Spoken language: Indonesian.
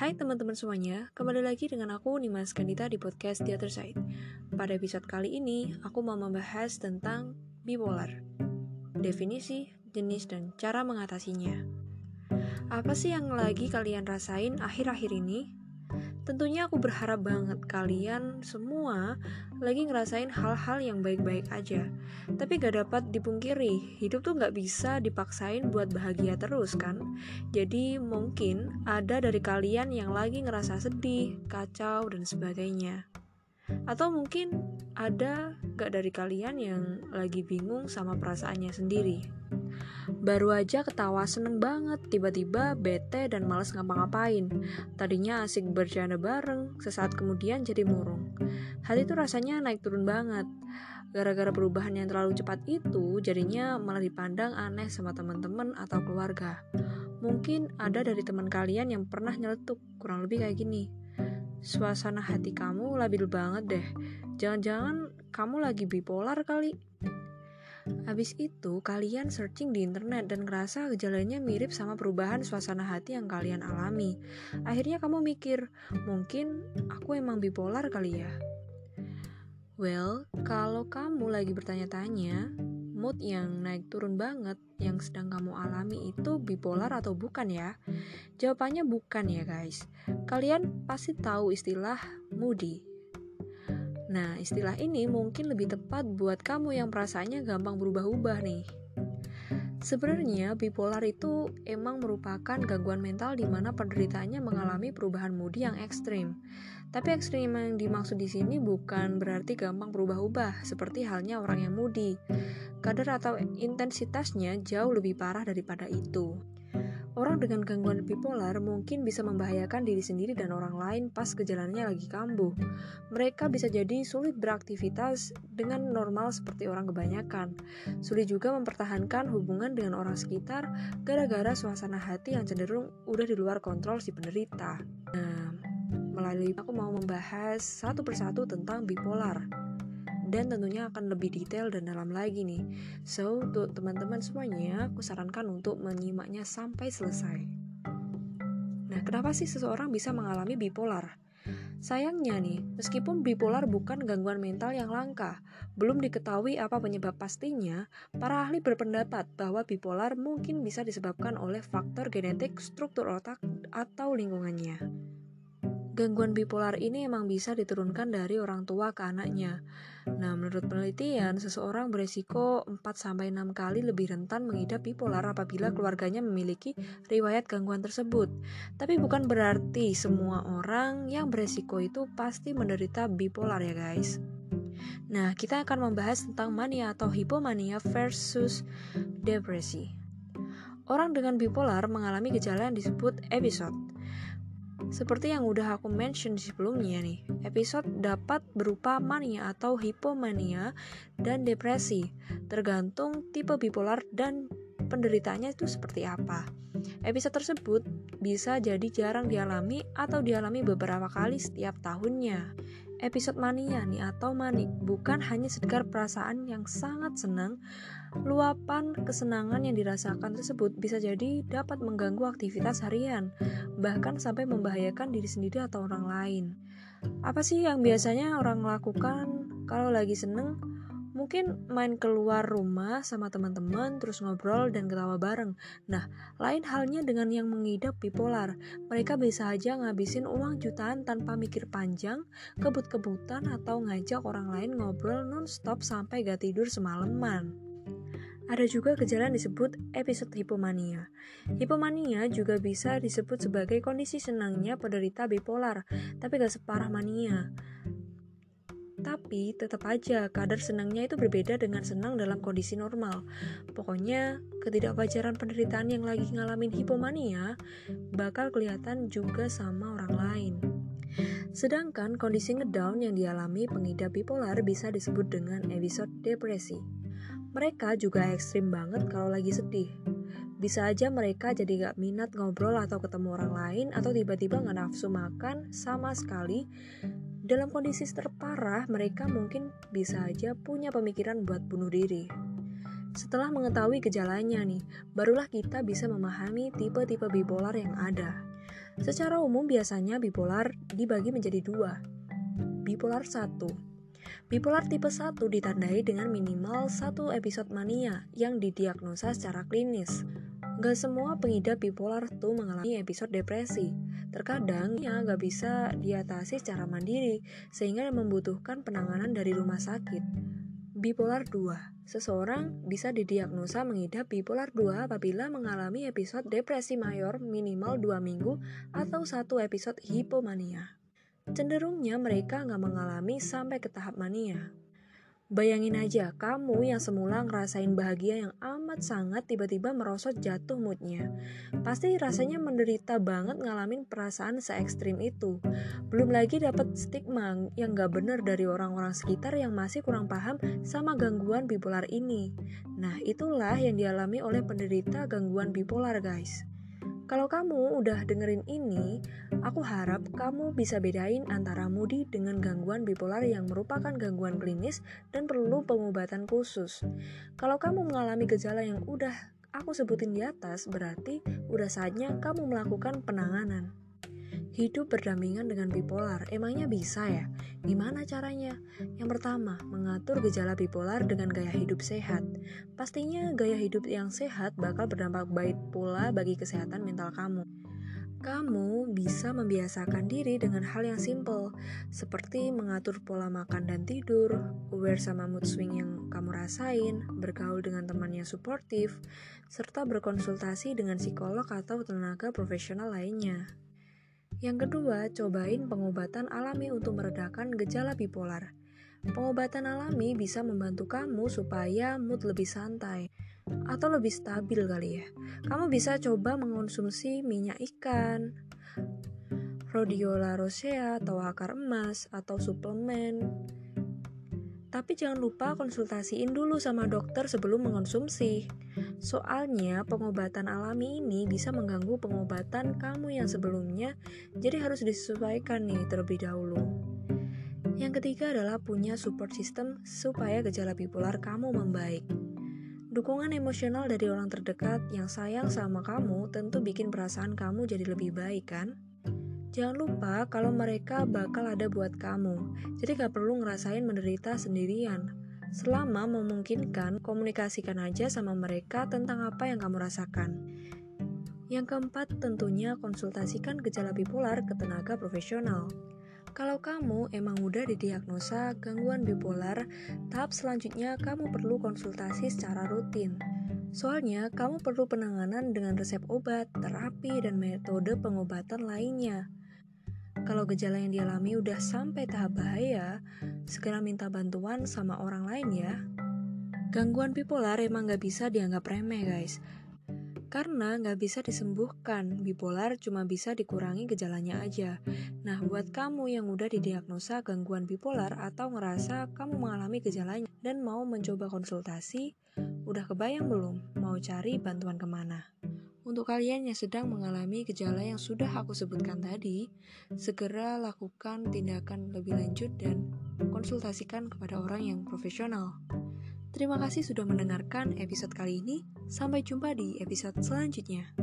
Hai teman-teman semuanya, kembali lagi dengan aku Nimas Kandita di podcast The Other Side. Pada episode kali ini, aku mau membahas tentang bipolar. Definisi, jenis, dan cara mengatasinya. Apa sih yang lagi kalian rasain akhir-akhir ini? Tentunya aku berharap banget kalian semua lagi ngerasain hal-hal yang baik-baik aja. Tapi gak dapat dipungkiri, hidup tuh gak bisa dipaksain buat bahagia terus kan? Jadi mungkin ada dari kalian yang lagi ngerasa sedih, kacau, dan sebagainya. Atau mungkin ada gak dari kalian yang lagi bingung sama perasaannya sendiri. Baru aja ketawa seneng banget, tiba-tiba bete dan males ngapa-ngapain. Tadinya asik bercanda bareng, sesaat kemudian jadi murung. Hati itu rasanya naik turun banget. Gara-gara perubahan yang terlalu cepat itu, jadinya malah dipandang aneh sama teman-teman atau keluarga. Mungkin ada dari teman kalian yang pernah nyeletuk, kurang lebih kayak gini. Suasana hati kamu labil banget deh. Jangan-jangan kamu lagi bipolar kali. Habis itu, kalian searching di internet dan ngerasa gejalanya mirip sama perubahan suasana hati yang kalian alami. Akhirnya kamu mikir, mungkin aku emang bipolar kali ya. Well, kalau kamu lagi bertanya-tanya, mood yang naik turun banget yang sedang kamu alami itu bipolar atau bukan ya? Jawabannya bukan ya guys. Kalian pasti tahu istilah moody Nah, istilah ini mungkin lebih tepat buat kamu yang perasaannya gampang berubah-ubah nih. Sebenarnya bipolar itu emang merupakan gangguan mental di mana penderitanya mengalami perubahan moodi yang ekstrim. Tapi ekstrim yang dimaksud di sini bukan berarti gampang berubah-ubah seperti halnya orang yang moody. Kadar atau intensitasnya jauh lebih parah daripada itu. Orang dengan gangguan bipolar mungkin bisa membahayakan diri sendiri dan orang lain pas gejalanya lagi kambuh. Mereka bisa jadi sulit beraktivitas dengan normal seperti orang kebanyakan. Sulit juga mempertahankan hubungan dengan orang sekitar gara-gara suasana hati yang cenderung udah di luar kontrol si penderita. Nah, melalui aku mau membahas satu persatu tentang bipolar dan tentunya akan lebih detail dan dalam lagi nih. So, untuk teman-teman semuanya, aku sarankan untuk menyimaknya sampai selesai. Nah, kenapa sih seseorang bisa mengalami bipolar? Sayangnya nih, meskipun bipolar bukan gangguan mental yang langka, belum diketahui apa penyebab pastinya, para ahli berpendapat bahwa bipolar mungkin bisa disebabkan oleh faktor genetik, struktur otak, atau lingkungannya. Gangguan bipolar ini emang bisa diturunkan dari orang tua ke anaknya. Nah, menurut penelitian, seseorang beresiko 4-6 kali lebih rentan mengidap bipolar apabila keluarganya memiliki riwayat gangguan tersebut. Tapi bukan berarti semua orang yang beresiko itu pasti menderita bipolar ya guys. Nah, kita akan membahas tentang mania atau hipomania versus depresi. Orang dengan bipolar mengalami gejala yang disebut episode seperti yang udah aku mention sebelumnya nih, episode dapat berupa mania atau hipomania dan depresi, tergantung tipe bipolar dan penderitanya itu seperti apa. Episode tersebut bisa jadi jarang dialami atau dialami beberapa kali setiap tahunnya. Episode mania nih atau manik bukan hanya sekedar perasaan yang sangat senang, luapan kesenangan yang dirasakan tersebut bisa jadi dapat mengganggu aktivitas harian, bahkan sampai membahayakan diri sendiri atau orang lain. Apa sih yang biasanya orang lakukan kalau lagi seneng? Mungkin main keluar rumah sama teman-teman terus ngobrol dan ketawa bareng. Nah, lain halnya dengan yang mengidap bipolar. Mereka bisa aja ngabisin uang jutaan tanpa mikir panjang, kebut-kebutan atau ngajak orang lain ngobrol non-stop sampai gak tidur semalaman. Ada juga gejala yang disebut episode hipomania. Hipomania juga bisa disebut sebagai kondisi senangnya penderita bipolar, tapi gak separah mania. Tapi tetap aja kadar senangnya itu berbeda dengan senang dalam kondisi normal. Pokoknya ketidakwajaran penderitaan yang lagi ngalamin hipomania bakal kelihatan juga sama orang lain. Sedangkan kondisi ngedown yang dialami pengidap bipolar bisa disebut dengan episode depresi. Mereka juga ekstrim banget kalau lagi sedih. Bisa aja mereka jadi gak minat ngobrol atau ketemu orang lain atau tiba-tiba gak nafsu makan sama sekali dalam kondisi terparah, mereka mungkin bisa aja punya pemikiran buat bunuh diri. Setelah mengetahui gejalanya nih, barulah kita bisa memahami tipe-tipe bipolar yang ada. Secara umum biasanya bipolar dibagi menjadi dua. Bipolar 1 Bipolar tipe 1 ditandai dengan minimal satu episode mania yang didiagnosa secara klinis. Gak semua pengidap bipolar tuh mengalami episode depresi. Terkadang ya gak bisa diatasi secara mandiri sehingga membutuhkan penanganan dari rumah sakit. Bipolar 2 Seseorang bisa didiagnosa mengidap bipolar 2 apabila mengalami episode depresi mayor minimal 2 minggu atau satu episode hipomania. Cenderungnya mereka nggak mengalami sampai ke tahap mania. Bayangin aja, kamu yang semula ngerasain bahagia yang amat sangat tiba-tiba merosot jatuh moodnya. Pasti rasanya menderita banget ngalamin perasaan se ekstrim itu. Belum lagi dapat stigma yang gak bener dari orang-orang sekitar yang masih kurang paham sama gangguan bipolar ini. Nah, itulah yang dialami oleh penderita gangguan bipolar, guys. Kalau kamu udah dengerin ini, aku harap kamu bisa bedain antara moody dengan gangguan bipolar yang merupakan gangguan klinis dan perlu pengobatan khusus. Kalau kamu mengalami gejala yang udah aku sebutin di atas, berarti udah saatnya kamu melakukan penanganan. Hidup berdampingan dengan bipolar, emangnya bisa ya? Gimana caranya? Yang pertama, mengatur gejala bipolar dengan gaya hidup sehat. Pastinya gaya hidup yang sehat bakal berdampak baik pula bagi kesehatan mental kamu. Kamu bisa membiasakan diri dengan hal yang simple, seperti mengatur pola makan dan tidur, aware sama mood swing yang kamu rasain, bergaul dengan teman yang suportif, serta berkonsultasi dengan psikolog atau tenaga profesional lainnya. Yang kedua, cobain pengobatan alami untuk meredakan gejala bipolar. Pengobatan alami bisa membantu kamu supaya mood lebih santai atau lebih stabil kali ya. Kamu bisa coba mengonsumsi minyak ikan, rhodiola rosea atau akar emas atau suplemen. Tapi jangan lupa konsultasiin dulu sama dokter sebelum mengonsumsi. Soalnya pengobatan alami ini bisa mengganggu pengobatan kamu yang sebelumnya, jadi harus disesuaikan nih terlebih dahulu. Yang ketiga adalah punya support system supaya gejala bipolar kamu membaik. Dukungan emosional dari orang terdekat yang sayang sama kamu tentu bikin perasaan kamu jadi lebih baik kan? Jangan lupa kalau mereka bakal ada buat kamu, jadi gak perlu ngerasain menderita sendirian. Selama memungkinkan, komunikasikan aja sama mereka tentang apa yang kamu rasakan. Yang keempat, tentunya konsultasikan gejala bipolar ke tenaga profesional. Kalau kamu emang udah didiagnosa gangguan bipolar, tahap selanjutnya kamu perlu konsultasi secara rutin. Soalnya, kamu perlu penanganan dengan resep obat, terapi, dan metode pengobatan lainnya. Kalau gejala yang dialami udah sampai tahap bahaya, segera minta bantuan sama orang lain ya. Gangguan bipolar emang gak bisa dianggap remeh guys. Karena gak bisa disembuhkan, bipolar cuma bisa dikurangi gejalanya aja. Nah, buat kamu yang udah didiagnosa gangguan bipolar atau ngerasa kamu mengalami gejalanya dan mau mencoba konsultasi, udah kebayang belum mau cari bantuan ke mana? Untuk kalian yang sedang mengalami gejala yang sudah aku sebutkan tadi, segera lakukan tindakan lebih lanjut dan konsultasikan kepada orang yang profesional. Terima kasih sudah mendengarkan episode kali ini. Sampai jumpa di episode selanjutnya.